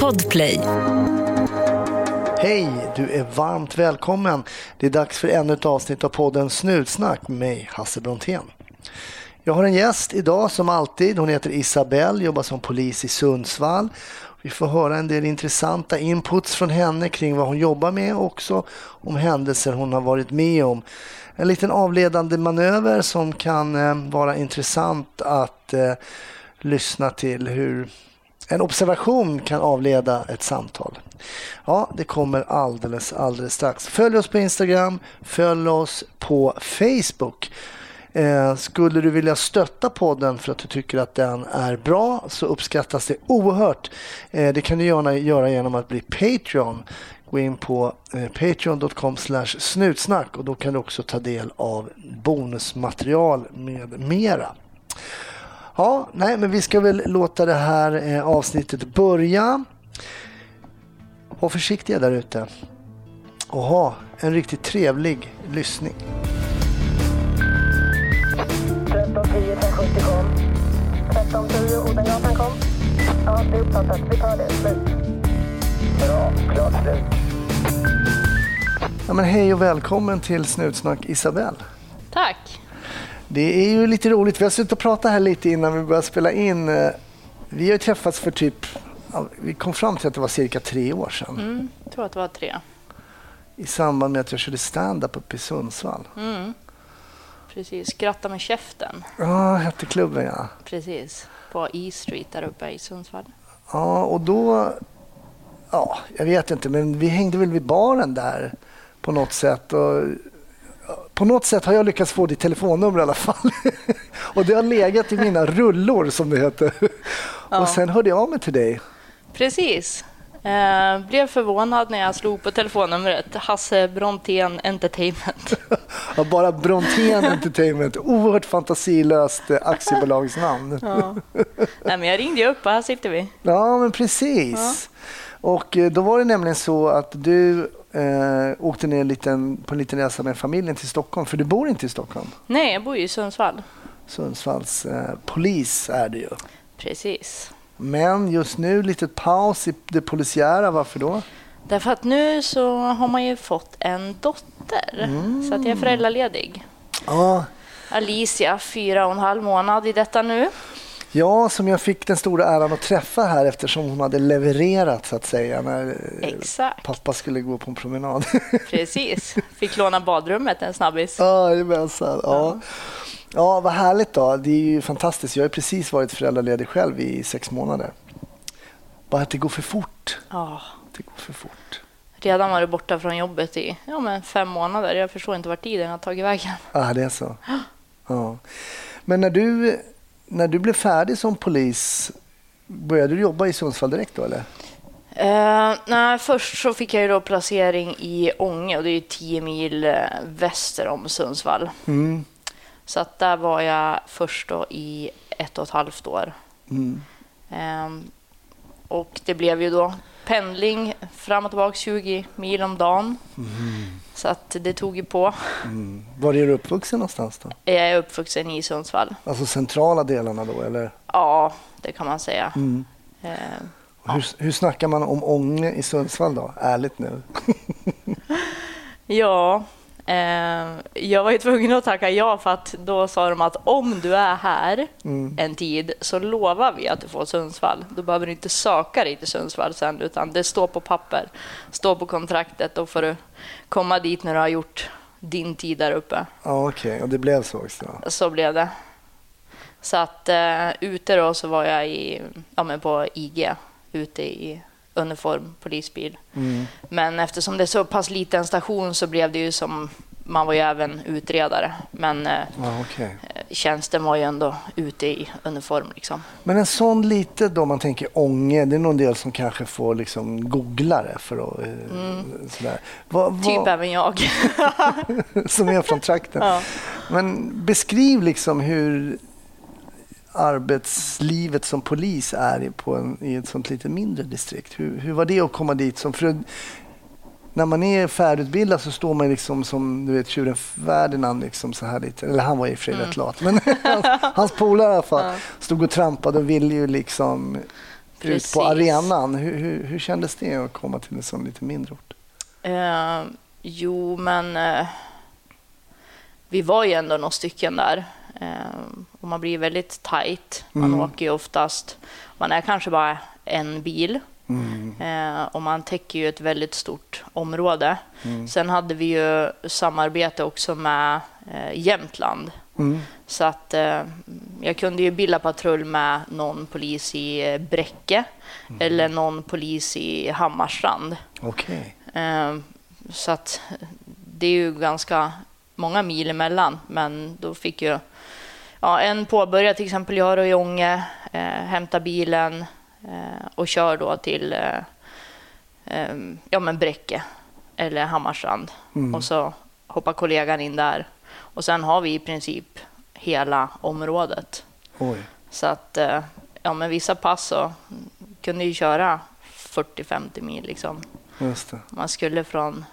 Podplay. Hej, du är varmt välkommen. Det är dags för ännu ett avsnitt av podden Snutsnack med mig, Hasse Brontén. Jag har en gäst idag som alltid. Hon heter Isabelle, jobbar som polis i Sundsvall. Vi får höra en del intressanta inputs från henne kring vad hon jobbar med och också om händelser hon har varit med om. En liten avledande manöver som kan eh, vara intressant att eh, lyssna till hur en observation kan avleda ett samtal. Ja, det kommer alldeles, alldeles strax. Följ oss på Instagram, följ oss på Facebook. Eh, skulle du vilja stötta podden för att du tycker att den är bra så uppskattas det oerhört. Eh, det kan du gärna göra genom att bli Patreon. Gå in på eh, patreon.com snutsnack och då kan du också ta del av bonusmaterial med mera. Ja, nej, men vi ska väl låta det här eh, avsnittet börja. Var försiktiga där ute och ha en riktigt trevlig lyssning. 1310 1070 kom. 1310 Odengatan kom. Ja, det är uppfattat. Vi tar det. Slut. Bra. Klart slut. Ja, men hej och välkommen till Snutsnack Isabelle. Tack. Det är ju lite roligt. Vi har suttit och pratat här lite innan vi började spela in. Eh, Vi har träffats för typ... Vi kom fram till att det var cirka tre år sedan Mm, jag tror att det var tre. i samband med att jag körde stand-up uppe i Sundsvall. Mm. Precis. Skratta med käften. Ja, hette klubben ja. Precis. På E Street där uppe i Sundsvall. Ja, och då... Ja, jag vet inte, men vi hängde väl vid baren där på något sätt. Och, på något sätt har jag lyckats få ditt telefonnummer i alla fall. och det har legat i mina rullor som det heter. Och sen hörde jag av mig till dig. Precis. Eh, blev förvånad när jag slog på telefonnumret. Hasse Brontén Entertainment. Ja, bara Brontén Entertainment, oerhört fantasilöst eh, aktiebolagsnamn. Ja. Nej, men jag ringde upp och här sitter vi. Ja, men precis. Och eh, då var det nämligen så att du eh, åkte ner en liten, på en liten resa med familjen till Stockholm, för du bor inte i Stockholm. Nej, jag bor ju i Sundsvall. Sundsvalls eh, polis är det ju. Precis. Men just nu lite paus i det polisiära. Varför då? Därför att nu så har man ju fått en dotter. Så att jag är föräldraledig. Ja, Alicia, fyra och en halv månad i detta nu. Ja, som jag fick den stora äran att träffa här eftersom hon hade levererat så att säga när eh, Exakt. pappa skulle gå på en promenad. Precis. Fick låna badrummet en snabbis. Ja, jajamensan. Ja. ja, vad härligt då. Det är ju fantastiskt. Jag har precis varit föräldraledig själv i sex månader. Bara att det går för fort. Ja. Det går för fort. Redan var du borta från jobbet i ja, men fem månader. Jag förstår inte vart tiden har tagit vägen. Ja, det är så. Ja. Men när du, när du blev färdig som polis, började du jobba i Sundsvall direkt då eller? Eh, nej, först så fick jag ju då placering i Ånge och det är ju 10 mil eh, väster om Sundsvall. Mm. Så att där var jag först då i ett och ett halvt år. Mm. Ehm, och det blev ju då pendling fram och tillbaka 20 mil om dagen. Så att det tog ju på. Mm. Var är du uppvuxen någonstans då? Jag är uppvuxen i Sundsvall. Alltså centrala delarna då eller? Ja, det kan man säga. Mm. Ehm, Hur, hur snackar man om Ånge i Sundsvall då? Ärligt nu. Ja, eh, jag var ju tvungen att tacka ja för att då sa de att om du är här Mm. en tid så lovar vi att du får Sundsvall. Då behöver du inte söka dig till Sundsvall sen utan det står på papper, står på kontraktet. Då får du komma dit när du har gjort din tid där uppe. Ja, okej. Och det blev så också? Så blev det. Så att eh, ute då så var jag i, ja, men på IG, ute i uniform, polisbil. Mm. Men eftersom det är så pass liten station så blev det ju som, man var ju även utredare. Men eh, Ja, okej. tjänsten var ju ändå ute i uniform liksom. Men en sån lite då, man tänker Ånge, det är någon del som kanske får liksom googla det för att... eh, Sådär. Vad, vad, Typ även jag. som är från trakten. ja. Men beskriv liksom hur arbetslivet som polis är på en, i ett sånt lite mindre distrikt. Hur, hur var det att komma dit? Som, för när man är färdigutbildad så står man liksom som du vet tjuren Ferdinand liksom så här lite. Eller han var i och för sig rätt lat. Men hans, hans polare i alla fall stod och trampade och ville ju liksom ut på Precis. arenan. Hur, hur, hur kändes det att komma till en sån lite mindre ort? Eh, jo, men eh, vi var ju ändå några stycken där. Eh, och man blir väldigt tight. Man Mm. åker ju oftast... Man är kanske bara en bil. Mm. Eh, och man täcker ju ett väldigt stort område. Mm. Sen hade vi ju samarbete också med eh, Jämtland. Mm. Så att jag kunde ju bilda patrull med någon polis i Bräcke Mm. eller någon polis i Hammarstrand. Eh, så att det är ju ganska många mil emellan, men då fick ju ja, en påbörja till exempel göra i Ånge, eh, hämta bilen eh, och kör då till eh, eh, ja, men Bräcke eller Hammarstrand. Mm. Och så hoppar kollegan in där. Och sen har vi i princip hela området. Oj. Så att eh, ja, men vissa pass så kunde ju köra 40-50 mil liksom. Man skulle från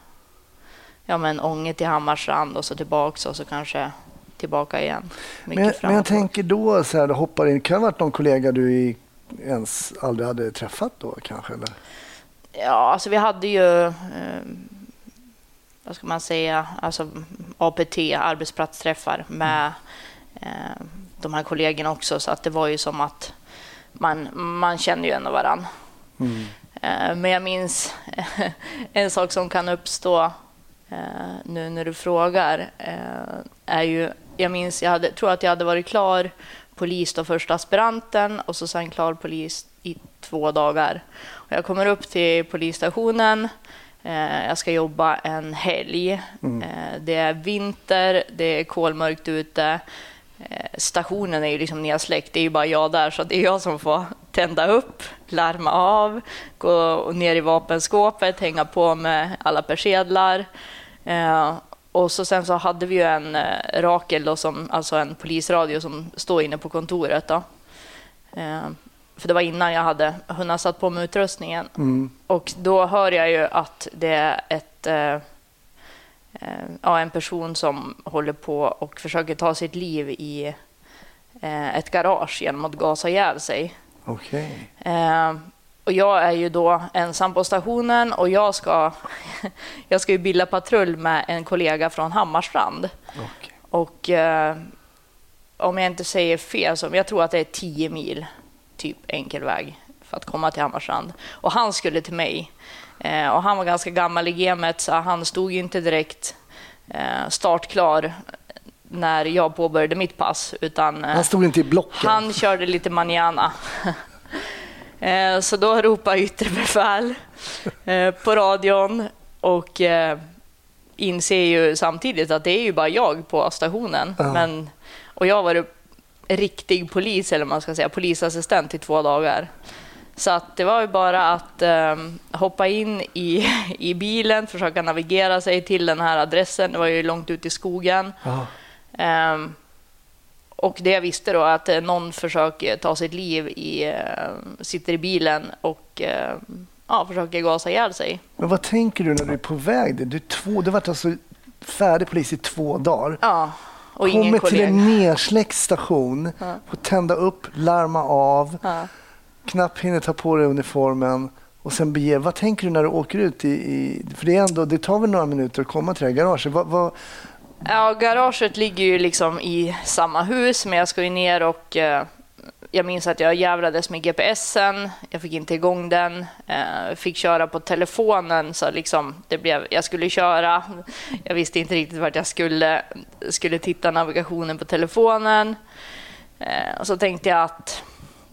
ja, men Ånge till Hammarstrand och så tillbaks och så kanske tillbaka igen. Men, fram men jag tänker då, så här, du hoppar in. Kan det ha varit någon kollega du i, ens aldrig hade träffat då kanske? Eller? Ja, alltså vi hade ju, eh, vad ska man säga, alltså APT, arbetsplatsträffar med eh, de här kollegorna också. Så att det var ju som att man, man kände ju ändå varann. Mm. Eh, men jag minns en sak som kan uppstå eh, nu när du frågar. Eh, är ju, jag minns, jag hade, tror att jag hade varit klar polis då första aspiranten och så sen klar polis i två dagar. Och jag kommer upp till polisstationen. Eh, jag ska jobba en helg. Eh, det är vinter, det är kolmörkt ute. Eh, stationen är ju liksom nedsläckt, det är ju bara jag där, så det är jag som får tända upp, larma av, gå ner i vapenskåpet, hänga på med alla persedlar. Och så sen så hade vi ju en eh, Rakel, då, som, alltså en polisradio som står inne på kontoret. Då. Eh, för det var innan jag hade hunnit satt på mig utrustningen. Mm. Och då hör jag ju att det är ett, eh, eh, ja, en person som håller på och försöker ta sitt liv i eh, ett garage genom att gasa ihjäl sig. Okej. Och jag är ju då ensam på stationen och jag ska, jag ska ju bilda patrull med en kollega från Hammarstrand. Okej. Och eh, om jag inte säger fel, så jag tror att det är 10 mil, typ enkel väg för att komma till Hammarstrand. Och han skulle till mig. Eh, och han var ganska gammal i gamet, så han stod ju inte direkt eh, startklar när jag påbörjade mitt pass, utan eh, Han stod inte i blocken? han körde lite manana. Eh, Så då ropade yttre befäl eh, på radion och eh, inser ju samtidigt att det är ju bara jag på stationen. Ja. Men, och jag varit riktig polis, eller man ska säga, polisassistent i två dagar. Så att det var ju bara att eh, hoppa in i, i bilen, försöka navigera sig till den här adressen. Det var ju långt ut i skogen. Ja. Och det jag visste då att eh, någon försöker ta sitt liv i, eh, sitter i bilen och eh, ja, försöker gasa ihjäl sig. Men vad tänker du när du är på väg? dit? Du, två, du har varit alltså färdig polis i två dagar. Ja, och ingen Kommer till en nersläckt station, Ja. får tända upp, larma av, Ja. knappt hinner ta på dig uniformen och sen bege Vad tänker du när du åker ut? I, i, för det, är ändå, det tar väl några minuter att komma till det här garaget. Vad, vad, Ja, garaget ligger ju liksom i samma hus, men jag ska ju ner och eh, jag minns att jag jävlades med GPSen. Jag fick inte igång den. Eh, fick köra på telefonen, så liksom det blev, jag skulle köra. Jag visste inte riktigt vart jag skulle. Skulle titta navigationen på telefonen. Eh, och så tänkte jag att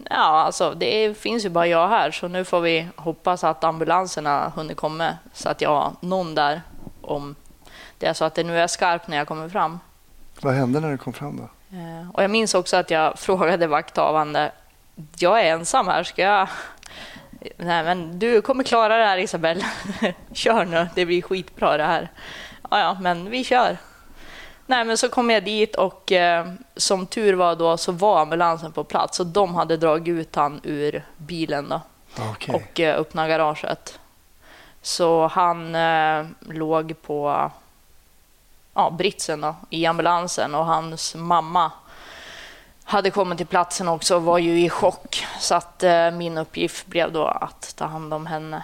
ja, alltså, det finns ju bara jag här, så nu får vi hoppas att ambulanserna hunnit komma så att jag har någon där om det är så att det nu är skarpt när jag kommer fram. vad hände när du kom fram då? Eh, Och jag minns också att jag frågade vakthavande, jag är ensam här, ska jag... Nej, men du kommer klara det här Isabelle. Kör nu, det blir skitbra det här. Ja, ja, men vi kör. Nej, men så kom jag dit och eh, som tur var då så var ambulansen på plats och de hade dragit ut han ur bilen då Okej. och eh, öppna garaget. Så han eh, låg på ja, britsen då, i ambulansen och hans mamma hade kommit till platsen också och var ju i chock. Så att eh, min uppgift blev då att ta hand om henne.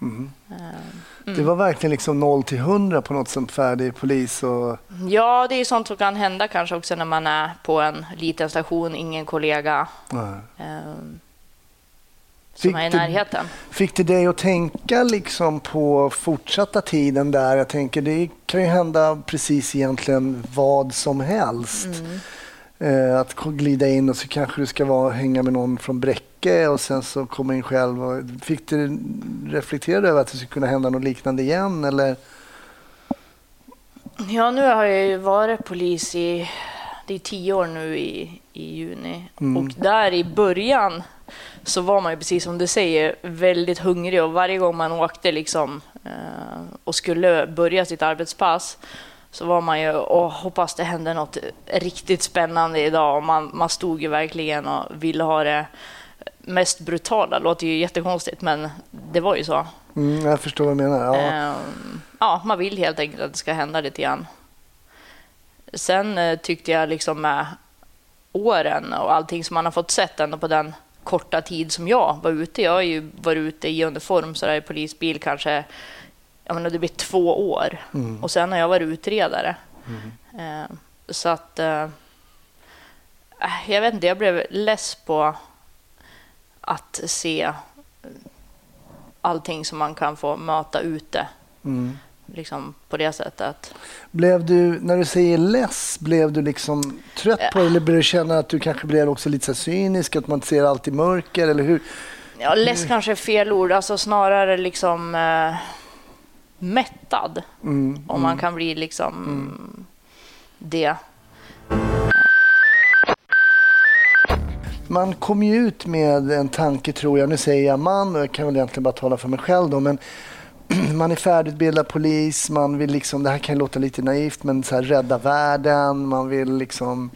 Mm. Eh, Det var verkligen liksom 0 till 100 på något som färdig polis. Och... Ja, det är sånt som kan hända kanske också när man är på en liten station, ingen kollega Nej. Fick som är i närheten. Fick det dig att tänka liksom på fortsatta tiden där? Jag tänker det kan ju hända precis egentligen vad som helst. Mm. Eh, att glida in och så kanske du ska vara, hänga med någon från Bräcke och sen så komma in själv. Och, fick du reflektera över att det skulle kunna hända något liknande igen? Eller? Ja, nu har jag ju varit polis i det är tio år nu i, i juni. Mm. Och där i början så var man ju precis som du säger väldigt hungrig och varje gång man åkte liksom eh, och skulle börja sitt arbetspass så var man ju och hoppas det hände något riktigt spännande idag och man, man stod ju verkligen och ville ha det mest brutala. Det låter ju jättekonstigt men det var ju så. Mm, jag förstår vad du menar. Ja. Ehm, ja, man vill helt enkelt att det ska hända lite grann. Sen eh, tyckte jag liksom med åren och allting som man har fått sett ändå på den korta tid som jag var ute. Jag har ju varit ute i uniform så där i polisbil kanske, jag menar det blir två år. Mm. Och sen har jag varit utredare. Ehm, så att, eh, äh, jag vet inte, jag blev less på att se eh, allting som man kan få möta ute. Mm. Liksom på det sättet. Blev du, när du säger less, blev du liksom trött på det eller började du känna att du kanske blev också lite så cynisk, att man ser allt i mörker eller hur? Ja, less kanske är fel ord, alltså snarare liksom eh, mättad. Mm, Om man kan bli liksom det. Man kommer ju ut med en tanke tror jag, nu säger jag man och jag kan väl egentligen bara tala för mig själv då, men man är färdigutbildad polis, man vill liksom, det här kan låta lite naivt, men så här rädda världen, man vill liksom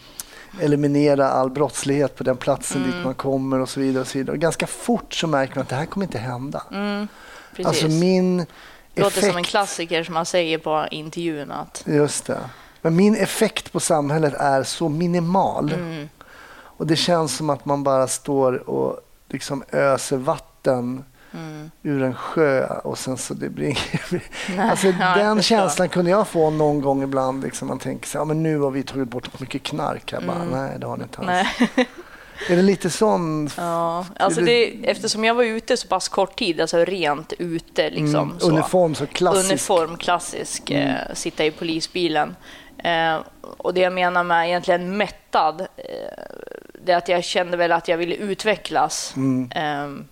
eliminera all brottslighet på den platsen dit man kommer och så vidare. Och så vidare. Och ganska fort så märker man att det här kommer inte hända. Mm, precis. Alltså min det låter som en klassiker som man säger på intervjun. Att, Just det. Men min effekt på samhället är så minimal. mm, Och det känns som att man bara står och liksom öser vatten mm. ur en sjö och sen så det blir. Nej, Alltså, den känslan kunde jag få någon gång ibland. Liksom man tänker så ja, men nu har vi tagit bort mycket knark. Jag bara, nej det har ni inte alls. Mm. Är det lite sån... Ja, alltså det- eftersom jag var ute så pass kort tid, alltså rent ute liksom. Mm, så. uniform så klassisk. Uniform, klassisk, eh, sitta i polisbilen. Eh, och det jag menar med egentligen mättad, eh, det är att jag kände väl att jag ville utvecklas Mm.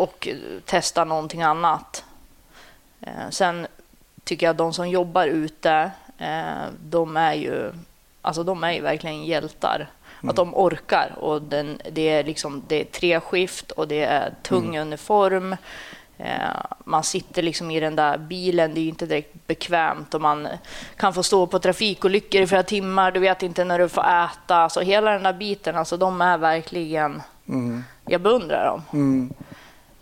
Och testa någonting annat. Eh, sen tycker jag att de som jobbar ute, eh, de är ju alltså de är ju verkligen hjältar. Att de orkar. Och den, det, är liksom, det är tre skift och det är tung uniform. Eh, man sitter liksom i den där bilen, det är inte direkt bekvämt och man kan få stå på trafikolyckor i flera timmar, du vet inte när du får äta. Så hela den där biten, alltså de är verkligen... Mm. Jag beundrar dem.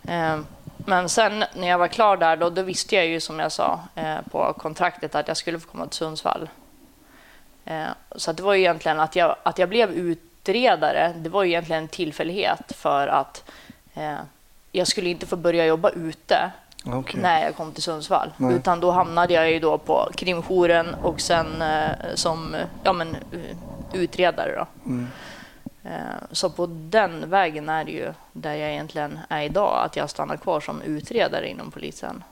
Eh, Men sen när jag var klar där, då, då visste jag ju som jag sa eh, på kontraktet att jag skulle få komma till Sundsvall. Eh, Så det var ju egentligen att jag, att jag blev utredare, det var ju egentligen en tillfällighet för att jag skulle inte få börja jobba ute Okej. när jag kom till Sundsvall. Nej. Utan då hamnade jag ju då på krimjouren och sen som ja, men, utredare. Då. Mm. Eh, Så på den vägen är det ju där jag egentligen är idag, att jag stannar kvar som utredare inom polisen.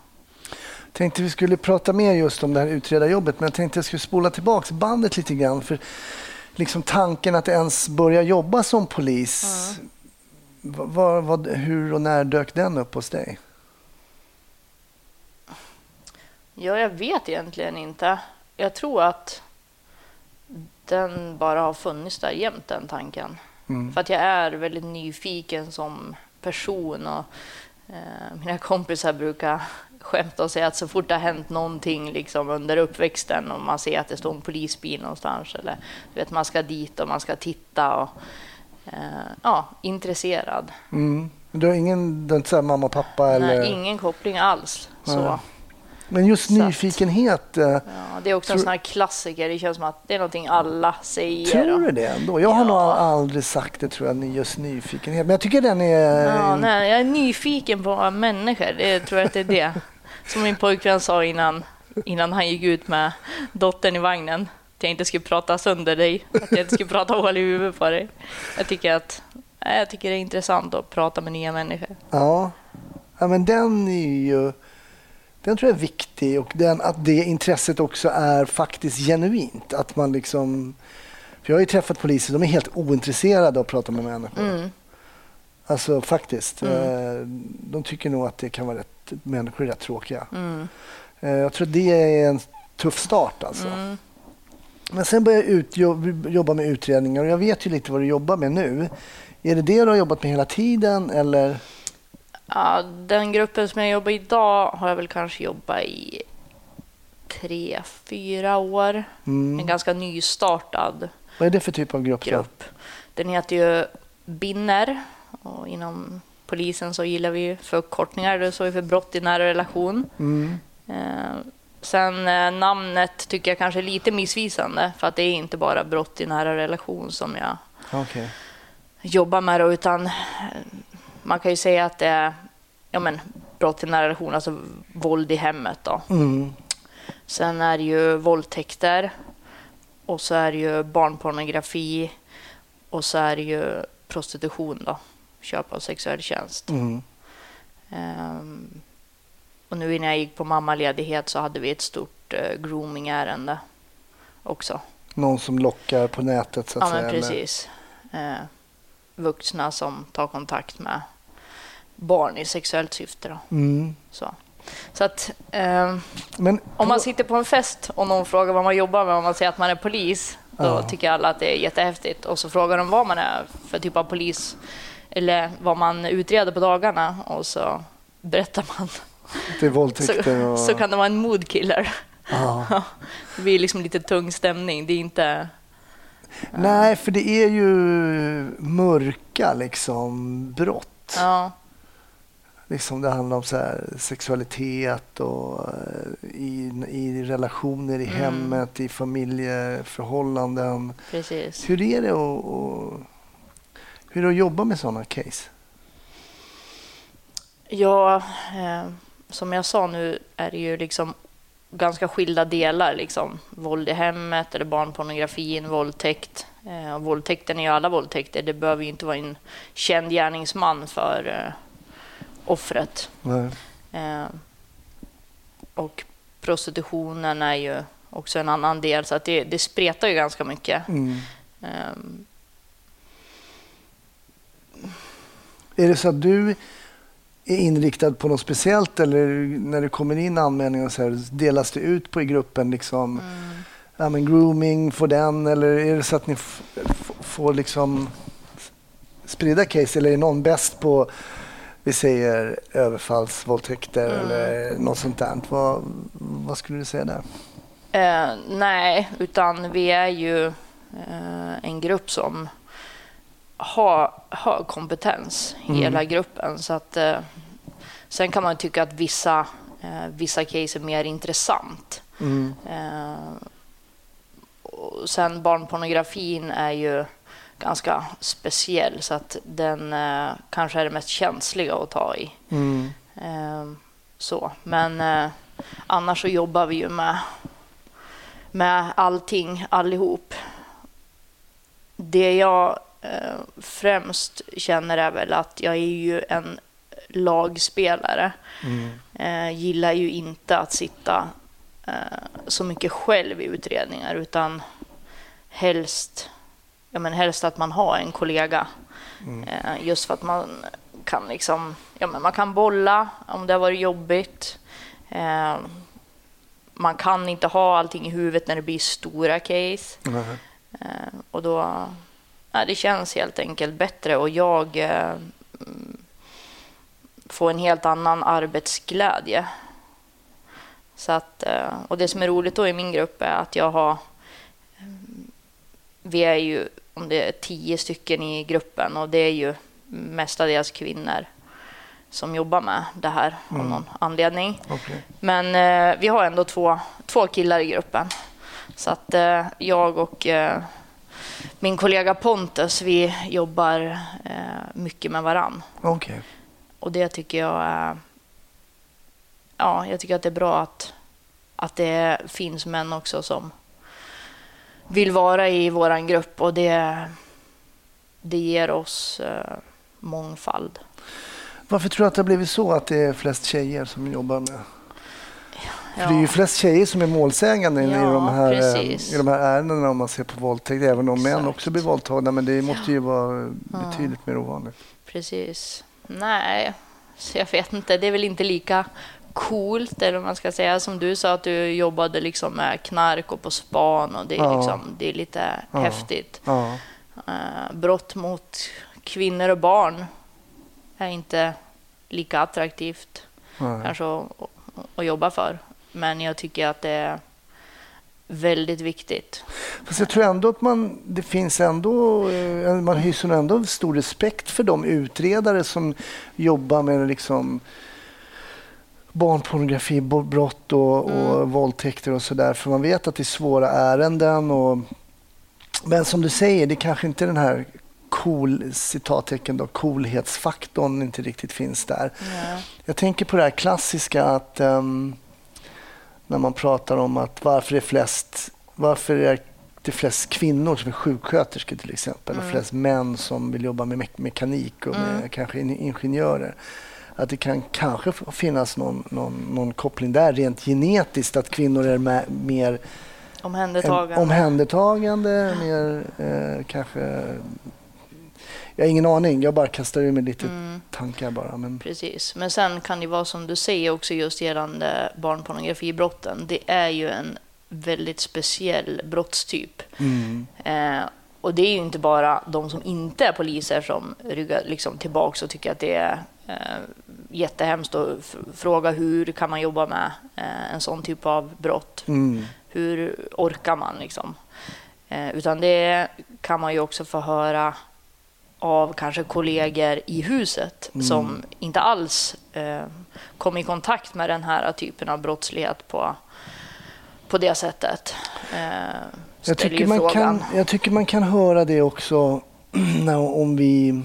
Tänkte vi skulle prata mer just om det här utredarjobbet, men jag tänkte jag skulle spola tillbaks bandet lite grann. För liksom tanken att ens börja jobba som polis, vad, vad, vad, hur och när dök den upp hos dig? Ja, jag vet egentligen inte. Jag tror att den bara har funnits där jämt, den tanken. Mm. För att jag är väldigt nyfiken som person och eh, mina kompisar brukar skämta och säga att så fort det har hänt någonting liksom under uppväxten och man ser att det står en polisbil någonstans eller du vet, man ska dit och man ska titta och eh, ja, intresserad. Mm. Du har ingen du har inte mamma och pappa? Eller? Nej, ingen koppling alls. Så. Nej. Men just nyfikenhet, eh, Ja, det är också en Tror- sån här klassiker. Det känns som att det är någonting alla säger. tror du det ändå? Jag har Ja. nog aldrig sagt det tror jag, just nyfikenhet. Men jag tycker den är... Ja, nej, jag är nyfiken på människor. Det tror jag att det är det. Som min pojkvän sa innan, innan han gick ut med dottern i vagnen. Att jag inte skulle prata sönder dig. Att jag inte skulle prata hål i huvudet på dig. Jag tycker att jag tycker det är intressant att prata med nya människor. Ja. ja, men den är ju... Den tror jag är viktig och den, att det intresset också är faktiskt genuint. Att man liksom... För jag har ju träffat poliser, de är helt ointresserade av att prata med människor. Mm. Alltså faktiskt. Mm. Eh, De tycker nog att det kan vara rätt, människor är rätt tråkiga. Mm. Eh, Jag tror det är en tuff start alltså. Mm. Men sen började jag ut, jobb- jobba med utredningar och jag vet ju lite vad du jobbar med nu. Är det det du har jobbat med hela tiden eller? Ja, den gruppen som jag jobbar i idag har jag väl kanske jobbat i tre, fyra år. En Mm. ganska nystartad Vad är det för typ av grupp? grupp. Den heter ju BINNER och inom polisen så gillar vi förkortningar. Det står för brott i nära relation. Mm. Eh, sen eh, namnet tycker jag kanske är lite missvisande för att det är inte bara brott i nära relation som jag Okej. jobbar med då, utan eh, man kan ju säga att det är ja, men, brott i nära relation, alltså våld i hemmet. Då. Mm. Sen är det ju våldtäkter och så är det ju barnpornografi och så är det ju prostitution då, köp av sexuell tjänst. Mm. Ehm, och nu innan jag gick på mammaledighet så hade vi ett stort uh, groomingärende också. Någon som lockar på nätet så att Ja, säga. men eller? precis. Eh, vuxna som tar kontakt med barn i sexuellt syfte. Då. Mm. Så. Så att ehm, Men om man sitter på en fest och någon frågar vad man jobbar med och man säger att man är polis, då Ja. tycker alla att det är jättehäftigt. Och så frågar de vad man är för typ av polis eller vad man utreder på dagarna och så berättar man. det är våldtäkter Så, och... så kan det vara en moodkiller. Ja. Det blir liksom lite tung stämning. Det är inte... Nej, för det är ju mörka liksom brott. Ja, Liksom det handlar om så här, sexualitet och eh, i, i relationer i Mm. hemmet, i familjeförhållanden. precis. Hur är det att, att, hur är att jobba med sådana case? Ja, eh, som jag sa nu är det ju liksom ganska skilda delar. Liksom. Våld i hemmet, eller barnpornografin, våldtäkt. Eh, och våldtäkten är ju alla våldtäkter. Det behöver ju inte vara en känd gärningsman för eh, offret. Eh, och prostitutionen är ju också en annan del, så att det, det spretar ju ganska mycket. Mm. Eh, Är det så att du är inriktad på något speciellt eller när det kommer in anmälningar så här, delas det ut på i gruppen liksom mm. ja, men grooming för den eller är det så att ni får liksom sprida case eller är någon bäst på vi säger överfallsvåldtäkter Mm. eller något sånt där? Vad, vad skulle du säga där? Eh, nej, utan vi är ju eh, en grupp som har hög kompetens, Mm. hela gruppen. Så att, eh, sen kan man tycka att vissa, eh, vissa case är mer intressant. Mm. Eh, sen barnpornografin är ju ganska speciell så att den eh, kanske är det mest känsliga att ta i. Mm. Eh, så. Men eh, annars så jobbar vi ju med, med allting allihop. Det jag eh, främst känner är väl att jag är ju en lagspelare. Mm. Eh, gillar ju inte att sitta eh, så mycket själv i utredningar utan helst, ja, men helst att man har en kollega. Mm. Eh, just för att man kan liksom, ja, men man kan bolla om det har varit jobbigt. Eh, man kan inte ha allting i huvudet när det blir stora case. Eh, och då, ja, det känns helt enkelt bättre och jag eh, mm, får en helt annan arbetsglädje. Så att, och det som är roligt då i min grupp är att jag har, mm, vi är ju, om det är tio stycken i gruppen och det är ju mestadels kvinnor. som jobbar med det här av någon anledning. Okej. Men eh, vi har ändå två, två killar i gruppen. Så att eh, jag och eh, min kollega Pontus, vi jobbar eh, mycket med varann. Okej. Och det tycker jag är... Ja, jag tycker att det är bra att, att det finns män också som vill vara i våran grupp och det, det ger oss eh, mångfald. Varför tror du att det har blivit så att det är flest tjejer som jobbar med? För Ja. det är ju flest tjejer som är målsägande i, Ja, de här, eh, precis. i de här ärendena om man ser på våldtäkt. Även om män Exakt. också blir våldtagna. Men det måste ju vara betydligt mer ovanligt. Precis. Nej, så jag vet inte. Det är väl inte lika coolt, eller man ska säga. Som du sa, att du jobbade liksom med knark och på span. Och det, är Ja. liksom, det är lite Ja. häftigt. Ja. Eh, brott mot kvinnor och barn är inte lika attraktivt Nej. kanske att, jobba för. Men jag tycker att det är väldigt viktigt. Fast jag tror ändå att man, det finns ändå, eh, man hyser ändå stor respekt för de utredare som jobbar med liksom barnpornografibrott och, och våldtäkter och sådär. För man vet att det är svåra ärenden. Och, men som du säger, det kanske inte är den här cool, citattecken då, coolhetsfaktorn inte riktigt finns där. Ja. Jag tänker på det här klassiska att ehm, när man pratar om att varför är flest, varför är det flest kvinnor som är sjuksköterskor till exempel och flest män som vill jobba med me- mekanik och med kanske in- ingenjörer. Att det kan kanske finnas någon, någon, någon koppling där rent genetiskt att kvinnor är med, mer Omhändertagande. en- omhändertagande, mer eh, kanske... Jag har ingen aning, jag bara kastar ur mig lite Mm. tankar bara. Men, Precis. Men sen kan det vara som du säger också just gällande barnpornografibrotten. Det är ju en väldigt speciell brottstyp. mm, Eh, och det är ju inte bara de som inte är poliser som ryggar liksom tillbaka och tycker att det är eh, jättehemskt att fråga hur kan man jobba med eh, en sån typ av brott. mm, Hur orkar man liksom? Eh, utan det kan man ju också få höra av kanske kollegor i huset som inte alls eh, kom i kontakt med den här typen av brottslighet på, på det sättet. Jag tycker, man frågan. kan, jag tycker man kan höra det också när, om, vi,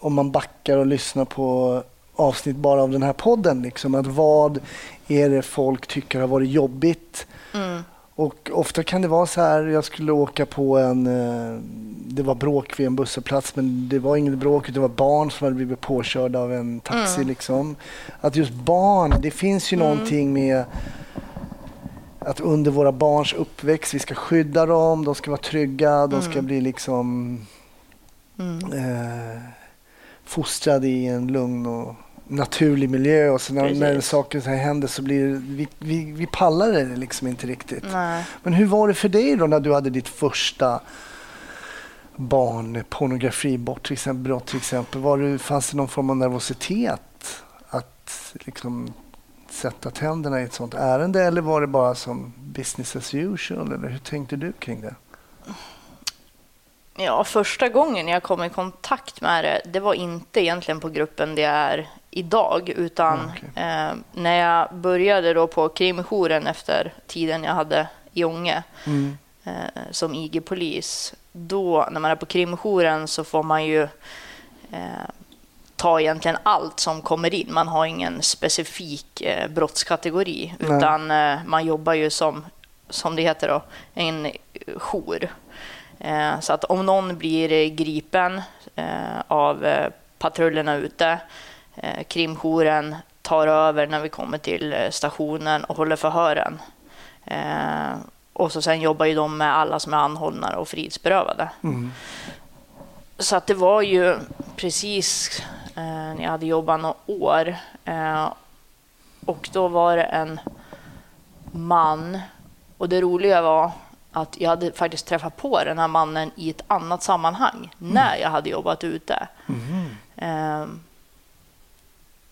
om man backar och lyssnar på avsnitt bara av den här podden. Liksom, att vad är det folk tycker har varit jobbigt? Mm. Och ofta kan det vara så här, jag skulle åka på en, eh, det var bråk vid en busshållplats men det var inget bråk, det var barn som hade blivit påkörda av en taxi. Mm. Liksom. Att just barn, det finns ju någonting med att under våra barns uppväxt, vi ska skydda dem, de ska vara trygga, de ska bli liksom Mm. eh, fostrade i en lugn och naturlig miljö och så när, när saker så här händer så blir det, vi, vi, vi pallar det liksom inte riktigt. Nej. Men hur var det för dig då när du hade ditt första barnpornografibrott till exempel? Brott till exempel? Var det, fanns det någon form av nervositet att liksom sätta tänderna i ett sånt ärende eller var det bara som business as usual? Eller hur tänkte du kring det? Ja, första gången jag kom i kontakt med det, det var inte egentligen på gruppen det är idag, utan Okej. eh, när jag började då på krimjouren efter tiden jag hade i Ånge Mm. eh, som IG-polis, då när man är på krimjouren så får man ju eh, ta egentligen allt som kommer in. Man har ingen specifik eh, brottskategori, Nej. utan eh, man jobbar ju som, som det heter då, en jour. Eh, så att om någon blir gripen eh, av eh, patrullerna ute, krimjouren tar över när vi kommer till stationen och håller förhören. Och så sen jobbar ju de med alla som är anhållna och frihetsberövade. Mm. Så att det var ju precis när jag hade jobbat några år. Och då var det en man. Och det roliga var att jag hade faktiskt träffat på den här mannen i ett annat sammanhang när jag hade jobbat ute. Eh,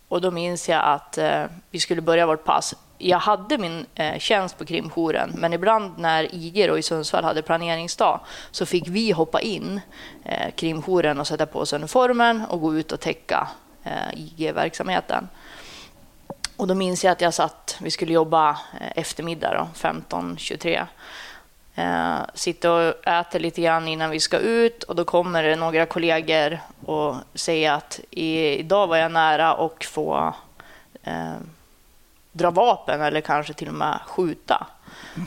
och då minns jag att eh, vi skulle börja vårt pass. Jag hade min eh, tjänst på krimjouren, men ibland när IG då i Sundsvall hade planeringsdag så fick vi hoppa in eh, krimjouren och sätta på oss uniformen och gå ut och täcka eh, IG-verksamheten. Och då minns jag att jag satt, vi skulle jobba eh, eftermiddag 15.23. Eh, sitter och äter lite grann innan vi ska ut och då kommer det några kollegor och säger att idag var jag nära att få eh, dra vapen eller kanske till och med skjuta.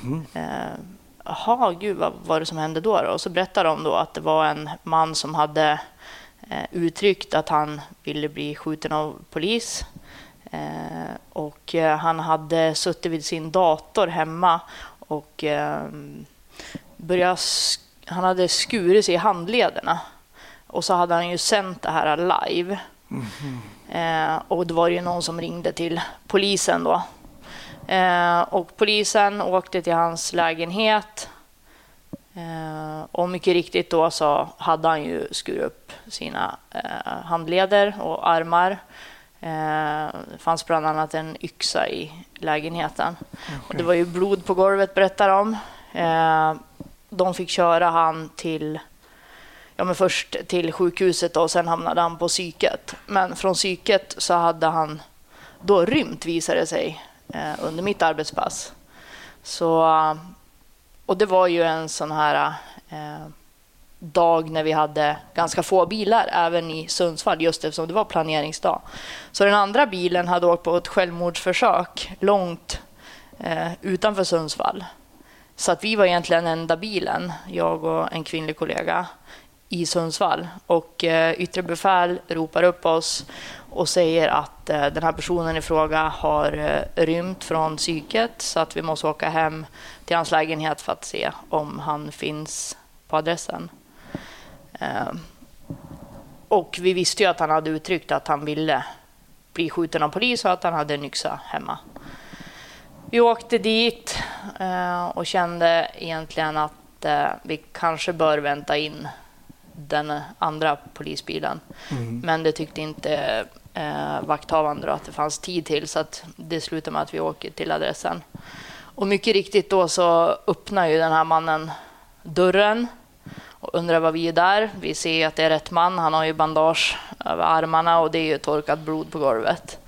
Mm. Eh, gud, vad var det som hände då? Och så berättar de då att det var en man som hade eh, uttryckt att han ville bli skjuten av polis. Eh, och eh, han hade suttit vid sin dator hemma och eh, börjat, han hade skurit sig i handlederna. Och så hade han ju sänt det här live. Mm -hmm. och då var det ju någon som ringde till polisen då Eh, och polisen åkte till hans lägenhet. Eh, och mycket riktigt då så hade han ju skurit upp sina eh, handleder och armar. det fanns bland annat en yxa i lägenheten. Okay. Och det var ju blod på golvet berättar de. Eh, de fick köra han till ja, men först till sjukhuset och sen hamnade han på psyket. Men från psyket så hade han då rymt visade det sig eh, under mitt arbetspass. Så, och det var ju en sån här eh, dag när vi hade ganska få bilar, även i Sundsvall, just eftersom det var planeringsdag. Så den andra bilen hade åkt på ett självmordsförsök långt eh, utanför Sundsvall. Så att vi var egentligen enda bilen, jag och en kvinnlig kollega i Sundsvall. Och eh, yttre befäl ropar upp oss och säger att eh, den här personen i fråga har eh, rymt från psyket så att vi måste åka hem till hans lägenhet för att se om han finns på adressen. Eh, och vi visste ju att han hade uttryckt att han ville bli skjuten av polis och att han hade en yxa hemma. Vi åkte dit och kände egentligen att vi kanske bör vänta in den andra polisbilen. Mm. Men det tyckte inte eh, vakthavande att det fanns tid till så att det slutade med att vi åker till adressen. Och mycket riktigt då så öppnar ju den här mannen dörren och undrar vad vi är där. Vi ser att det är rätt man. Han har ju bandage över armarna och det är ju torkat blod på golvet.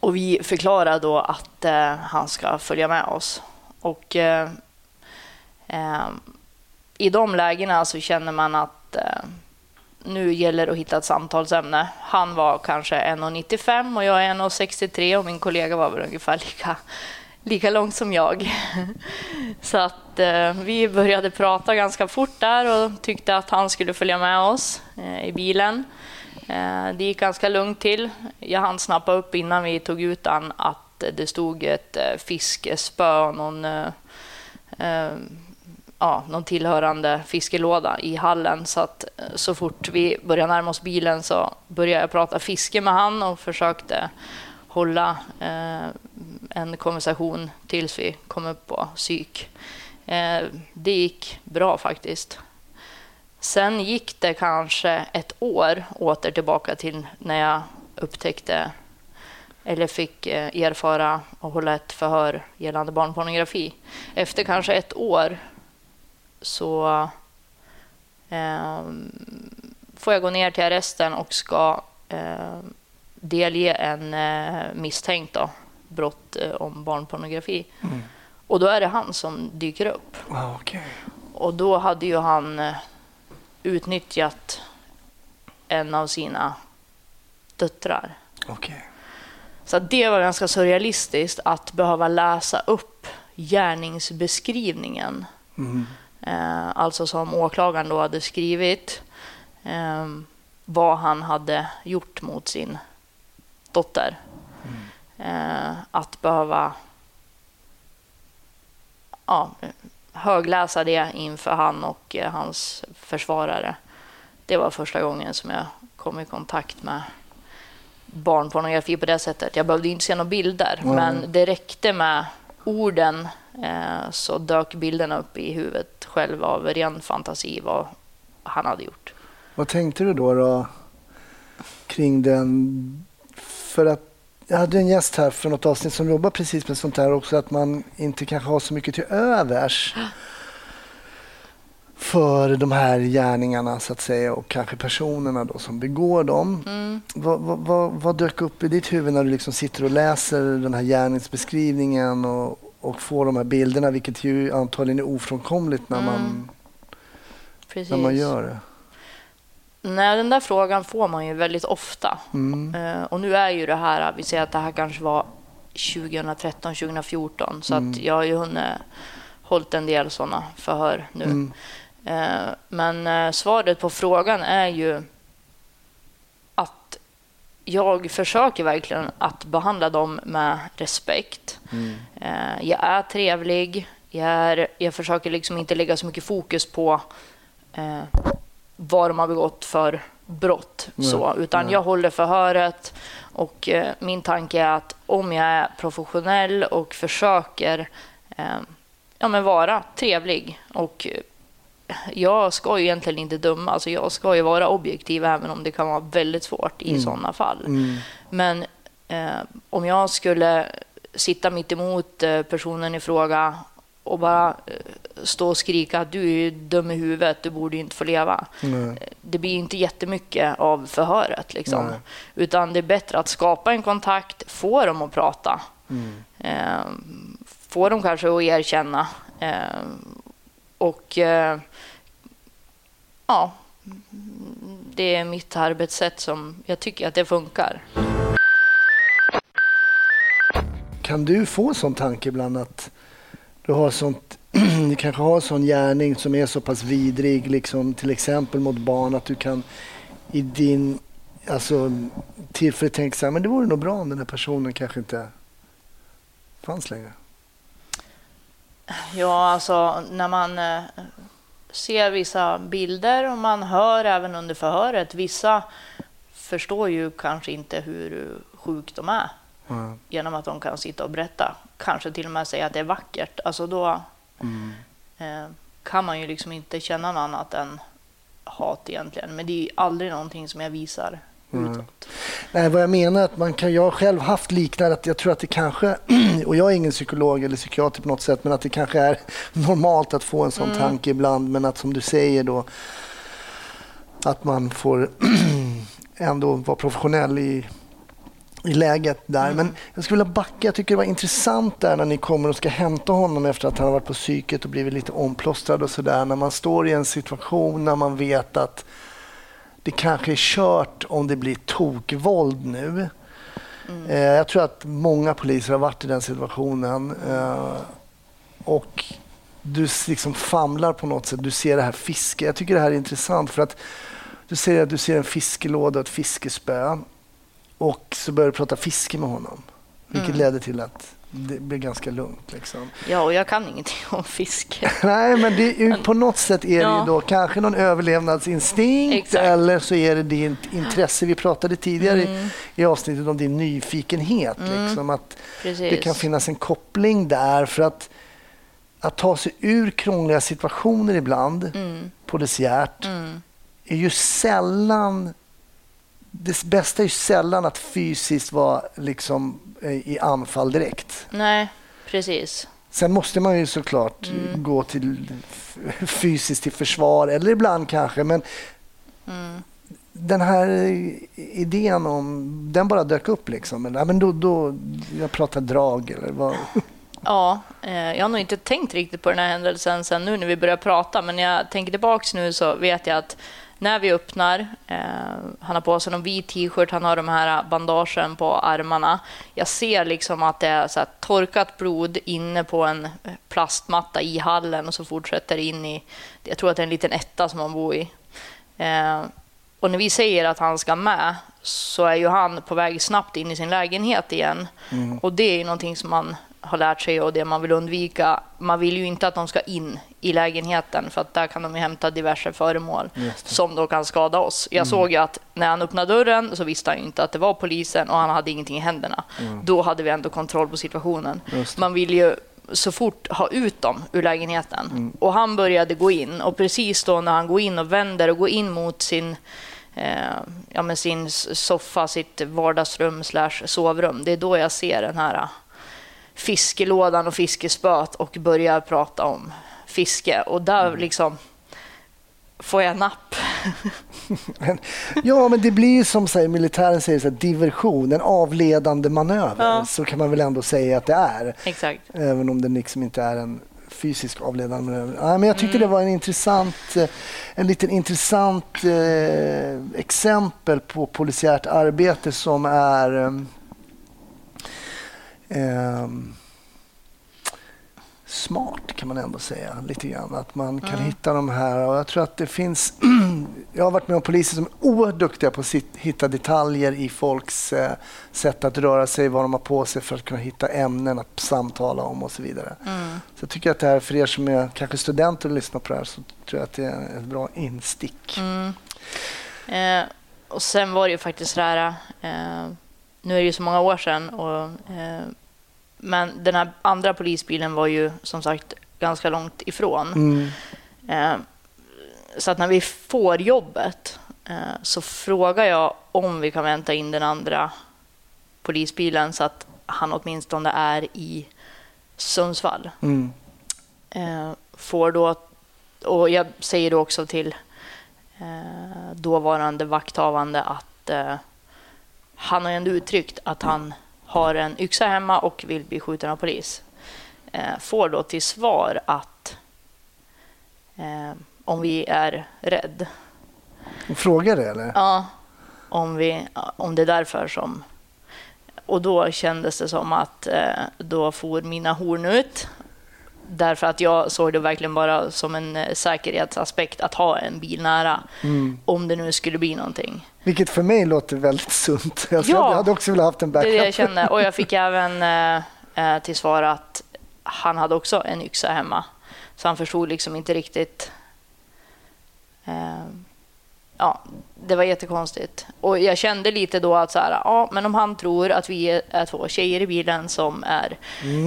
Och vi förklarar då att eh, han ska följa med oss. Och eh, eh i de lägena så känner man att eh, nu gäller det att hitta ett samtalsämne. Han var kanske 1,95 och jag är 1,63 och min kollega var väl ungefär lika, lika lång som jag. Så att eh, vi började prata ganska fort där och tyckte att han skulle följa med oss eh, i bilen. Eh, det gick ganska lugnt till. Jag hann snappa upp innan vi tog ut han att det stod ett eh, fiskespö och någon eh, ja, någon tillhörande fiskelåda i hallen. Så att så fort vi började närma oss bilen så började jag prata fiske med han och försökte hålla en konversation tills vi kom upp på psyk. Det gick bra faktiskt. Sen gick det kanske ett år åter tillbaka till när jag upptäckte eller fick eh, erfara och hålla ett förhör gällande barnpornografi. Efter kanske ett år så eh, får jag gå ner till arresten och ska eh, delge en eh, misstänkt då, brott eh, om barnpornografi. Mm. Och då är det han som dyker upp. Wow, okay. Och då hade ju han eh, utnyttjat en av sina döttrar. Okay. Så det var ganska surrealistiskt att behöva läsa upp gärningsbeskrivningen. Mm. Eh, alltså som åklagaren då hade skrivit eh, vad han hade gjort mot sin dotter. Mm. Eh, att behöva ja, högläsa det inför han och eh, hans försvarare. Det var första gången som jag kom i kontakt med barnpornografi på det sättet. Jag behövde inte se några bilder, mm. men det räckte med orden eh, så dök bilderna upp i huvudet själv av ren fantasi vad han hade gjort. Vad tänkte du då, då kring den? För att jag hade en gäst här för något avsnitt som jobbar precis med sånt här också, att man inte kanske har så mycket till övers för de här gärningarna så att säga och kanske personerna då som begår dem. Mm. Vad, vad, vad, vad dök upp i ditt huvud när du liksom sitter och läser den här gärningsbeskrivningen och, och får de här bilderna, vilket ju antagligen är ofrånkomligt när, man, Mm. När man gör det? Nej, den där frågan får man ju väldigt ofta. Mm. Eh, och nu är ju det här, vi säger att det här kanske var 2013, 2014, så att jag har ju hunnit hållit en del sådana förhör nu. Mm. Eh, men eh, svaret på frågan är ju att jag försöker verkligen att behandla dem med respekt. Eh, jag är trevlig. Jag, är, jag försöker liksom inte lägga så mycket fokus på vad de har begått för brott. Så, utan jag håller förhöret och eh, min tanke är att om jag är professionell och försöker eh, ja, men vara trevlig och eh, jag ska ju egentligen inte döma, alltså jag ska ju vara objektiv även om det kan vara väldigt svårt i sådana fall. Men eh, om jag skulle sitta mitt emot eh, personen i fråga och bara eh, stå och skrika att du är dum i huvudet, du borde inte få leva. Nej. Det blir inte jättemycket av förhöret. Liksom. Nej. Utan det är bättre att skapa en kontakt, få dem att prata. Eh, få dem kanske att erkänna. Eh, och eh, ja, det är mitt arbetssätt som jag tycker att det funkar. Kan du få sån tanke ibland att du har sånt, du kanske har sån gärning som är så pass vidrig, liksom, till exempel mot barn, att du kan i din alltså, tillfälle tänka så här, men det vore nog bra om den här personen kanske inte fanns längre. Ja, alltså när man eh, ser vissa bilder och man hör även under förhöret, vissa förstår ju kanske inte hur sjuk de är Genom att de kan sitta och berätta. Kanske till och med säga att det är vackert. Alltså då Mm. eh, kan man ju liksom inte känna något annat än hat egentligen. Men det är aldrig någonting som jag visar utåt. Nej, vad jag menar är att man kan, jag har själv haft liknande, att jag tror att det kanske, och jag är ingen psykolog eller psykiater på något sätt, men att det kanske är normalt att få en sån tanke ibland, men att som du säger då, att man får ändå vara professionell i, i läget där. Men jag skulle vilja backa, jag tycker det var intressant där när ni kommer och ska hämta honom efter att han har varit på psyket och blivit lite omplåstrad och sådär, när man står i en situation när man vet att det kanske är kört om det blir tokvåld nu. Eh, jag tror att många poliser har varit i den situationen. Eh, och du liksom famlar på något sätt. Du ser det här fiske. Jag tycker det här är intressant för att du ser att du ser en fiskelåda och ett fiskespö. Och så börjar du prata fiske med honom. Vilket ledde till att det blev ganska lugnt. Liksom. Ja, och jag kan ingenting om fiske. Nej, men det på något sätt är det Ja. ju då kanske någon överlevnadsinstinkt Exakt. eller så är det ditt intresse. Vi pratade tidigare Mm. i, i avsnittet om din nyfikenhet. Liksom, att Precis. det kan finnas en koppling där för att, att ta sig ur krångliga situationer ibland, Mm. polisiärt, är ju sällan det bästa är ju sällan att fysiskt vara liksom eh, i anfall direkt. Nej, precis. Sen måste man ju såklart Mm. gå till fysiskt till försvar, eller ibland kanske, men Mm. den här idén om, den bara dök upp liksom. Eller, men då, då, jag pratar drag eller vad. Ja, eh, jag har nog inte tänkt riktigt på den här händelsen sen nu när vi börjar prata, men när jag tänker tillbaks nu så vet jag att när vi öppnar, eh, han har på sig någon vit t-shirt, han har de här bandagen på armarna. Jag ser liksom att det är så torkat blod inne på en plastmatta i hallen och så fortsätter in i, jag tror att det är en liten etta som han bor i. Eh, och när vi säger att han ska med så är ju han på väg snabbt in i sin lägenhet igen. Och det är ju någonting som man har lärt sig och det man vill undvika. Man vill ju inte att de ska in i lägenheten för att där kan de ju hämta diverse föremål som då kan skada oss. Jag såg ju att när han öppnade dörren så visste han inte att det var polisen och han hade ingenting i händerna. Då hade vi ändå kontroll på situationen. Man vill ju så fort ha ut dem ur lägenheten. Och han började gå in och precis då när han går in och vänder och går in mot sin eh, ja, men sin soffa, sitt vardagsrum slash sovrum. Det är då jag ser den här fiskelådan och fiskespöet och börjar prata om fiske. Och där liksom, får jag napp? Ja, men det blir som säger, militären säger, så här, diversion, en avledande manöver. Ja. Så kan man väl ändå säga att det är. Exakt. Även om det liksom inte är en fysisk avledande manöver. Ja, men jag tycker det var en intressant, eh, en liten intressant eh, exempel på polisiärt arbete som är ehm, smart kan man ändå säga lite grann. Att man kan hitta de här och jag tror att det finns jag har varit med om poliser som är oerhört duktiga på att hitta detaljer i folks eh, sätt att röra sig, vad de har på sig för att kunna hitta ämnen att samtala om och så vidare. Så jag tycker att det här för er som är kanske studenter och lyssnar på det här så tror jag att det är ett bra instick. Eh, och sen var det ju faktiskt så här, eh, nu är det ju så många år sedan, och, eh, men den här andra polisbilen var ju som sagt ganska långt ifrån. Mm. Eh, så att när vi får jobbet eh, så frågar jag om vi kan vänta in den andra polisbilen så att han åtminstone är i Sundsvall. Mm. Får då, och jag säger då också till dåvarande vakthavande att han har ju ändå uttryckt att han har en yxa hemma och vill bli skjuten av polis. Eh, får då till svar att eh, om vi är rädd. Frågar det eller? Ja, om, vi, om det är därför som... Och då kändes det som att eh, då får mina horn ut. Därför att jag såg det verkligen bara som en eh, säkerhetsaspekt att ha en bil nära. Om det nu skulle bli någonting. Vilket för mig låter väldigt sunt. Jag, Ja. jag hade också velat haft en Det är backup. det jag kände. Och jag fick även eh, eh, till svar att han hade också en yxa hemma. Så han förstod liksom inte riktigt. Eh, ja, det var jättekonstigt. Och jag kände lite då att så här, ja, men om han tror att vi är, två tjejer i bilen som är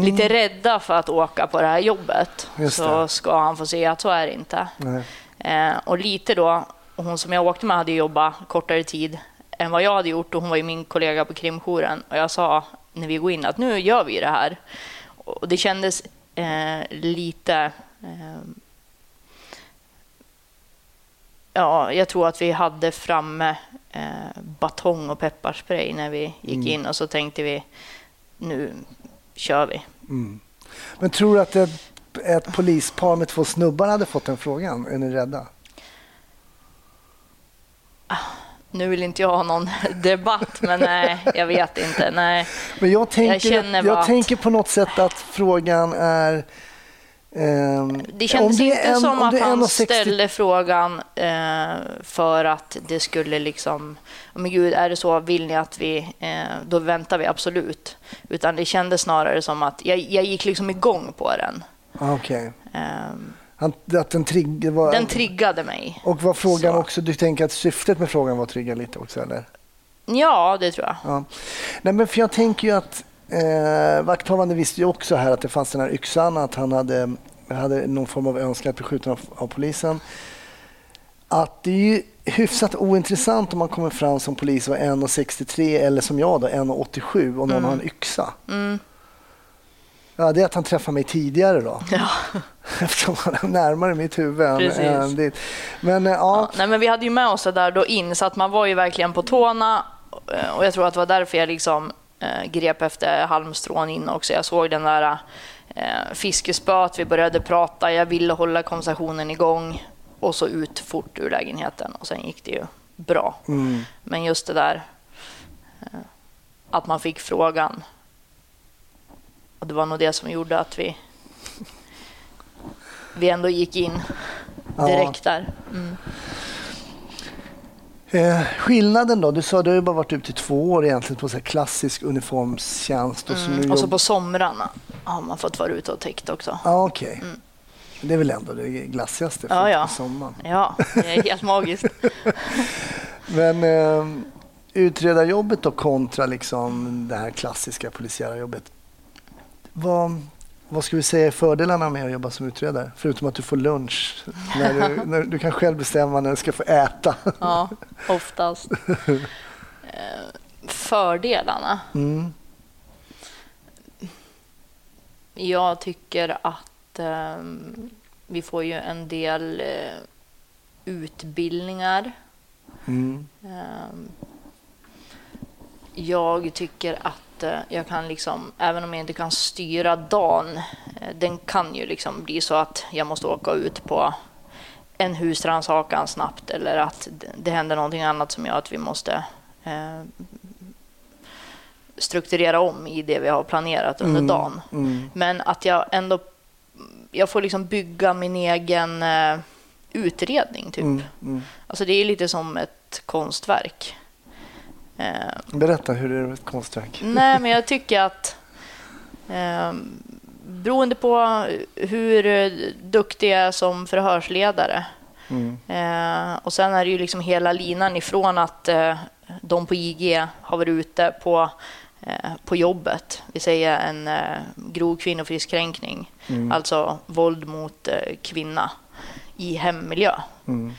lite rädda för att åka på det här jobbet Just så det. ska han få se att så är det inte. Eh, och lite då, och hon som jag åkte med hade jobbat kortare tid än vad jag hade gjort och hon var ju min kollega på krimjouren. Och jag sa när vi går in att nu gör vi det här. Och det kändes eh, lite... Eh, ja, jag tror att vi hade framme eh, batong och pepparspray när vi gick in och så tänkte vi nu kör vi. Men tror du att ett, ett polispar med två snubbar hade fått den frågan? Är ni rädda? Nu vill inte jag ha någon debatt, men nej, jag vet inte. Nej. Men jag tänker, jag, bara att- tänker på något sätt att frågan är... ehm, Det kändes inte en- som om att han 1,60 ställde frågan eh, för att det skulle liksom... "Åh, Men gud, är det så? Vill ni att vi... Eh, då väntar vi absolut. Utan det kändes snarare som att jag, jag gick liksom igång på den. Ah, Okej. Eh, Han- Att den trigg, var, den triggade mig. Och var frågan Så. också, du tänker att syftet med frågan var att trigga lite också eller? Ja, det tror jag. Ja. Nej, men för jag tänker ju att eh, vakthavande visste ju också här att det fanns den här yxan, att han hade, hade någon form av önskan att bli skjuten av, av polisen. Att det är ju hyfsat ointressant om man kommer fram som polis och är 1,63 eller som jag då 1,87 och någon har en yxa. Ja, det är att han träffar mig tidigare då. Ja. Eftersom han är närmare mitt huvud än, Precis. än ditt. Men eh, ja, Ja, nej, men vi hade ju med oss det där då in, så att man var ju verkligen på tårna. Eh, Och jag tror att det var därför jag liksom grep efter halmstrån in också. Jag såg den där eh, fiskespöet, vi började prata, jag ville hålla konversationen igång och så ut fort ur lägenheten och sen gick det ju bra. mm, Men just det där eh, att man fick frågan. Och det var nog det som gjorde att vi vi ändå gick in Ja. direkt där. Mm. Eh, skillnaden då? Du sa att du har ju bara varit ute i två år egentligen på så klassisk uniformstjänst. Och så Mm. Och så på somrarna har man fått vara ute och täckt också. Ja, okej. Det är väl ändå det glassigaste för Ja, ja. sommaren. Ja, det är helt magiskt. Men eh, utredarjobbet då kontra liksom det här klassiska polisiära jobbet. Vad, vad ska vi säga är fördelarna med att jobba som utredare? Förutom att du får lunch. När du, när du kan själv bestämma när du ska få äta. Ja, oftast. Eh, Fördelarna? Mm. Jag tycker att ehm, vi får ju en del eh, utbildningar. Mm. Ehm, Jag tycker att eh, jag kan liksom, även om jag inte kan styra dagen, eh, den kan ju liksom bli så att jag måste åka ut på en husrannsakan snabbt eller att det- händer någonting annat som gör att vi måste eh, strukturera om i det vi har planerat under dagen. Mm. Men att jag ändå jag får liksom bygga min egen eh, utredning. Typ. Mm. Mm. Alltså det är lite som ett konstverk. Eh, Berätta, hur är det ett konstverk? nej, men jag tycker att eh, beroende på hur duktig jag är som förhörsledare Mm. Eh, och sen är det ju liksom hela linan ifrån att eh, de på IG har varit ute på, eh, på jobbet. Vi säger en eh, grov kvinnofridskränkning, Mm. alltså våld mot kvinna i hemmiljö. Mm.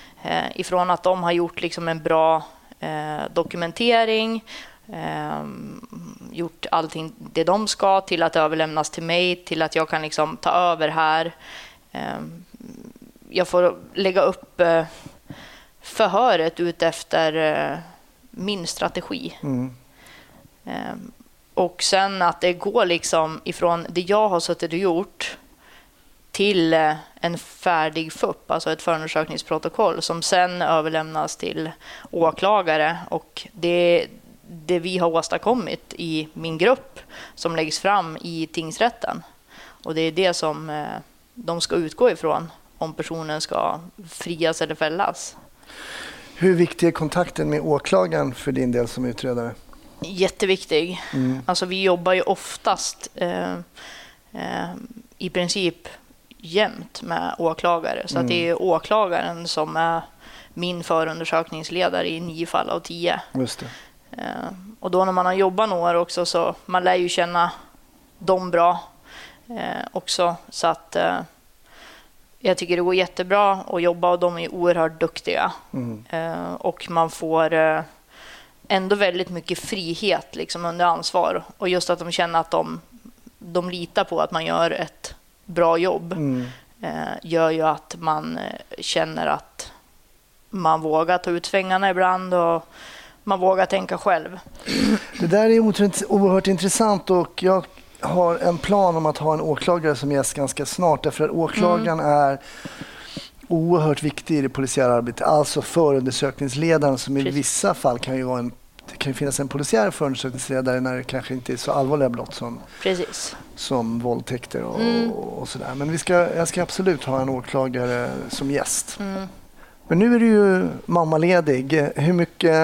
Ifrån att de har gjort liksom en bra eh, dokumentering, eh, gjort allting det de ska till att överlämnas till mig, till att jag kan liksom ta över här. Eh, jag får lägga upp eh, förhöret ut efter eh, min strategi. Mm. Eh, och sen att det går liksom ifrån det jag har suttit och gjort till eh, en färdig FUP, alltså ett förundersökningsprotokoll som sen överlämnas till åklagare. Och det, det vi har åstadkommit i min grupp som läggs fram i tingsrätten. Och det är det som eh, de ska utgå ifrån om personen ska frias eller fällas. Hur viktig är kontakten med åklagaren för din del som utredare? Jätteviktig. Mm. Alltså vi jobbar ju oftast eh, eh, i princip jämt med åklagare. Så att det är åklagaren som är min förundersökningsledare i nio fall av tio. Just det. Eh, och då när man har jobbat några år också så man lär ju känna dem bra eh, också. Så att eh, jag tycker det går jättebra att jobba och de är oerhört duktiga. Mm. Eh, och man får eh, ändå väldigt mycket frihet liksom, under ansvar. Och just att de känner att de, de litar på att man gör ett bra jobb Mm. eh, gör ju att man eh, känner att man vågar ta ut svängarna ibland och man vågar tänka själv. Det där är oerhört intressant och jag har en plan om att ha en åklagare som gäst ganska snart därför att åklagaren är oerhört viktig i det polisiära arbetet. Alltså förundersökningsledaren som i Precis. vissa fall kan ju vara en det kan ju finnas en polisiär förundersökningsledare när det kanske inte är så allvarliga brott som, Precis. som våldtäkter och, Mm. och sådär. Men vi ska, jag ska absolut ha en åklagare som gäst. Mm. Men nu är du ju mammaledig. Hur mycket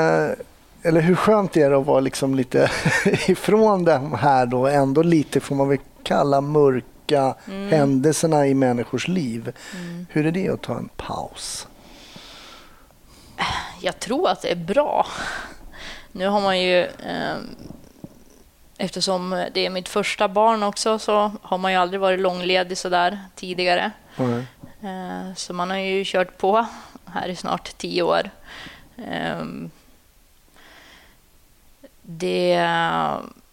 eller hur skönt är det att vara liksom lite ifrån de här då ändå lite får man väl kalla mörka händelserna i människors liv. Hur är det att ta en paus? Jag tror att det är bra. Nu har man ju, eh, eftersom det är mitt första barn också, så har man ju aldrig varit långledig sådär tidigare. Eh, Så man har ju kört på här i snart tio år. Ehm, Det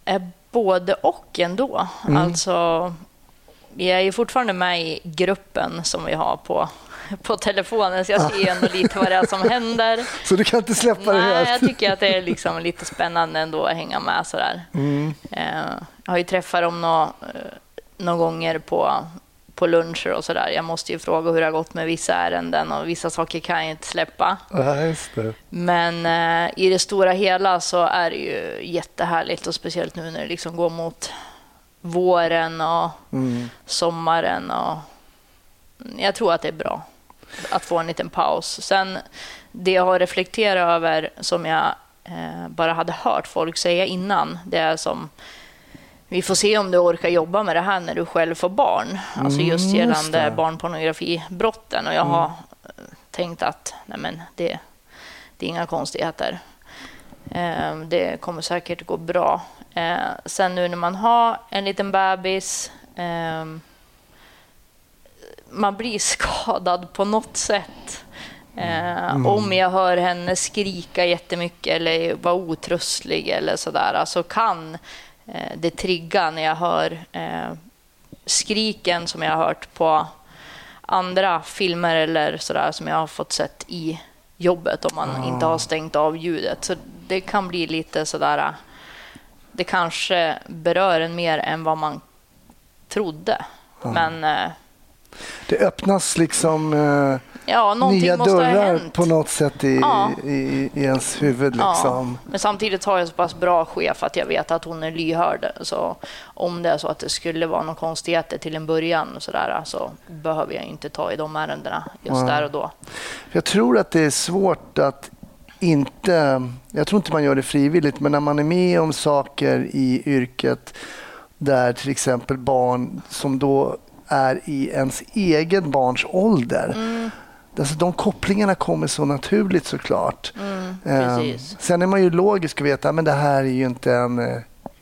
är både och ändå. Mm. Alltså, jag är ju fortfarande med i gruppen som vi har på, på telefonen, så jag ser ändå lite vad det är som händer. Så du kan inte släppa det Nej, jag helt? tycker att det är liksom lite spännande ändå att hänga med sådär. Mm. Eh, Jag har ju träffat dem några nå gånger på, på luncher och sådär. Jag måste ju fråga hur det har gått med vissa ärenden och vissa saker kan jag inte släppa. Ja. Men eh, i det stora hela så är det ju jättehärligt och speciellt nu när det liksom går mot våren och Mm. sommaren. Och jag tror att det är bra att få en liten paus. Sen det jag har reflekterat över som jag eh, bara hade hört folk säga innan, det är som vi får se om du orkar jobba med det här när du själv får barn. Alltså Mm, just just gällande det. barnpornografibrotten. Och jag har eh, tänkt att nej men det, det är inga konstigheter. Eh, Det kommer säkert gå bra. Eh, Sen nu när man har en liten bebis eh, man blir skadad på något sätt. Eh, Om jag hör henne skrika jättemycket eller vara otröstlig eller sådär så kan eh, det trigga när jag hör eh, skriken som jag har hört på andra filmer eller sådär som jag har fått sett i jobbet om man inte har stängt av ljudet. Så det kan bli lite sådär... Det kanske berör en mer än vad man trodde. Men eh, Det öppnas liksom eh, ja, nya dörrar på något sätt i, Ja. i, i ens huvud. Liksom. Ja, men samtidigt har jag så pass bra chef att jag vet att hon är lyhörd. Så om det är så att det skulle vara några konstigheter till en början så, där, så behöver jag inte ta i de ärendena just Ja. där och då. Jag tror att det är svårt att inte... Jag tror inte man gör det frivilligt, men när man är med om saker i yrket där till exempel barn som då är i ens egen barns ålder. Mm. Alltså, de kopplingarna kommer så naturligt såklart. Mm, Eh, sen är man ju logisk och vet att det här är ju inte en, eh,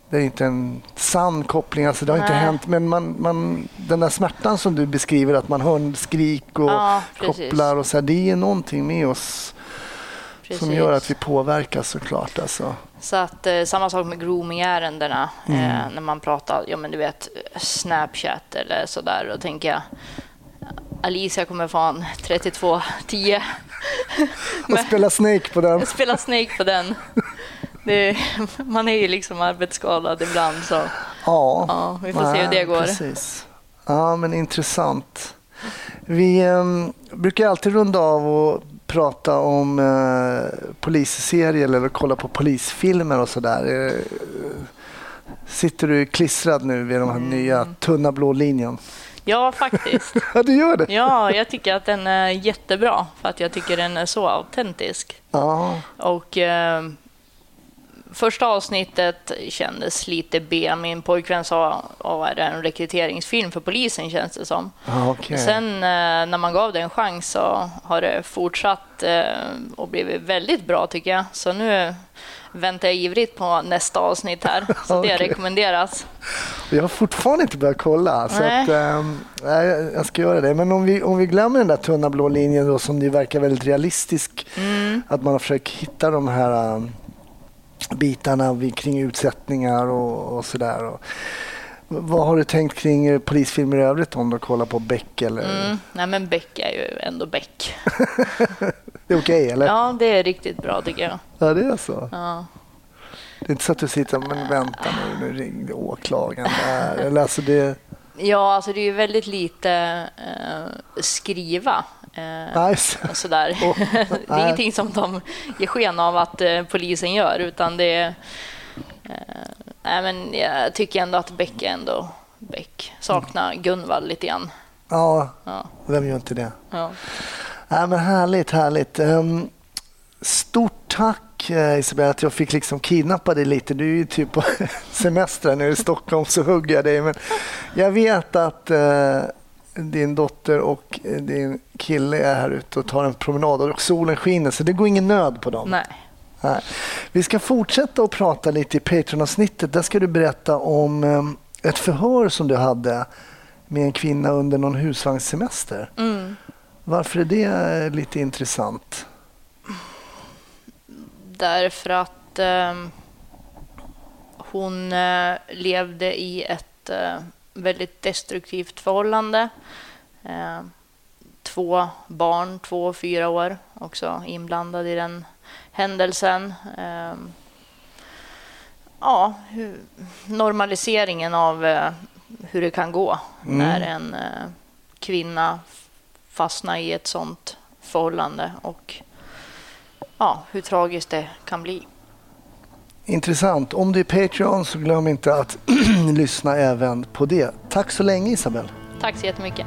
det är inte en sann koppling. Alltså, det har inte Nej. hänt. Men man, man, den där smärtan som du beskriver, att man hör skrik och Ja, kopplar och så här, det är någonting med oss Precis. som gör att vi påverkas såklart. Alltså. Så att eh, samma sak med grooming-ärendena. Mm. Eh, när man pratar, ja men du vet, Snapchat eller sådär. Då tänker jag, Alicia kommer få en 3210. Och spela Snake på den. Spela Snake på den. Det, man är ju liksom arbetsskadad ibland så Ja, ja, vi får se hur det går. Precis. Ja, men intressant. Vi em, brukar alltid runda av och prata om eh, polisserier eller kolla på polisfilmer och sådär. Eh, sitter du klistrad nu vid den här Mm. nya tunna blå linjen? Ja, faktiskt. Ja, du gör det? Ja, jag tycker att den är jättebra för att jag tycker den är så autentisk. Ja. Och eh, första avsnittet kändes lite B. Min pojkvän sa att är det en rekryteringsfilm för polisen känns det som. Ja, okej. Sen eh, när man gav det en chans så har det fortsatt eh, och blivit väldigt bra tycker jag. Så nu väntar jag ivrigt på nästa avsnitt här. Så det Okej. rekommenderas. Jag har fortfarande inte börjat kolla. Så att, nej, jag ska göra det. Men om vi, om vi glömmer den där tunna blå linjen då, som det verkar väldigt realistisk. Mm. Att man har försökt hitta de här ehm, bitarna kring utsättningar och, och sådär. Och, vad har du tänkt kring eh, polisfilmer i övrigt om du kollar på Beck? Eller? Mm. Nej, men Beck är ju ändå Beck. Det är okej eller? Ja, det är riktigt bra tycker jag. Ja, det är så. Ja. Det är inte så att du sitter men vänta nu, nu ringde åklagaren där. Eller alltså det, Ja, alltså det är ju väldigt lite eh, skriva. Eh, nej, så- sådär. Det är nej. ingenting som de ger sken av att eh, polisen gör, utan det är... Eh, nej, men jag tycker ändå att Beck är ändå Beck. Saknar Gunvald lite grann. ja, Ja, vem gör inte det? ja. Ja, men härligt, härligt. Ehm, Stort tack eh, Isabella att jag fick liksom kidnappa dig lite. Du är ju typ på semester nu i Stockholm så hugger jag dig. Men jag vet att eh, din dotter och eh, din kille är här ute och tar en promenad och solen skiner så det går ingen nöd på dem. Nej. Nej. Vi ska fortsätta att prata lite i Patreon-avsnittet. Där ska du berätta om eh, ett förhör som du hade med en kvinna under någon husvagnssemester. Mm. Varför är det lite intressant? Därför att eh, hon eh, levde i ett eh, väldigt destruktivt förhållande. Två barn, två och fyra år, också inblandade i den händelsen. Ja, normaliseringen av hur det kan gå Mm. när en kvinna fastnar i ett sånt förhållande och ja, hur tragiskt det kan bli. Intressant. Om du är Patreon så glöm inte att lyssna även på det. Tack så länge Isabel. Tack så jättemycket.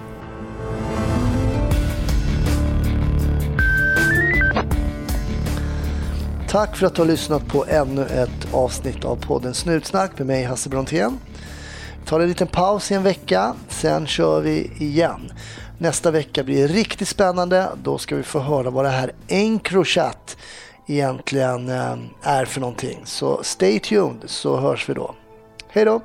Tack för att du har lyssnat på ännu ett avsnitt av podden Snutsnack med mig Hasse Brontén. Vi tar en liten paus i en vecka, sen kör vi igen. Nästa vecka blir riktigt spännande. Då ska vi få höra vad det här Encrochat egentligen eh, är för någonting. Så stay tuned så hörs vi då. Hej då!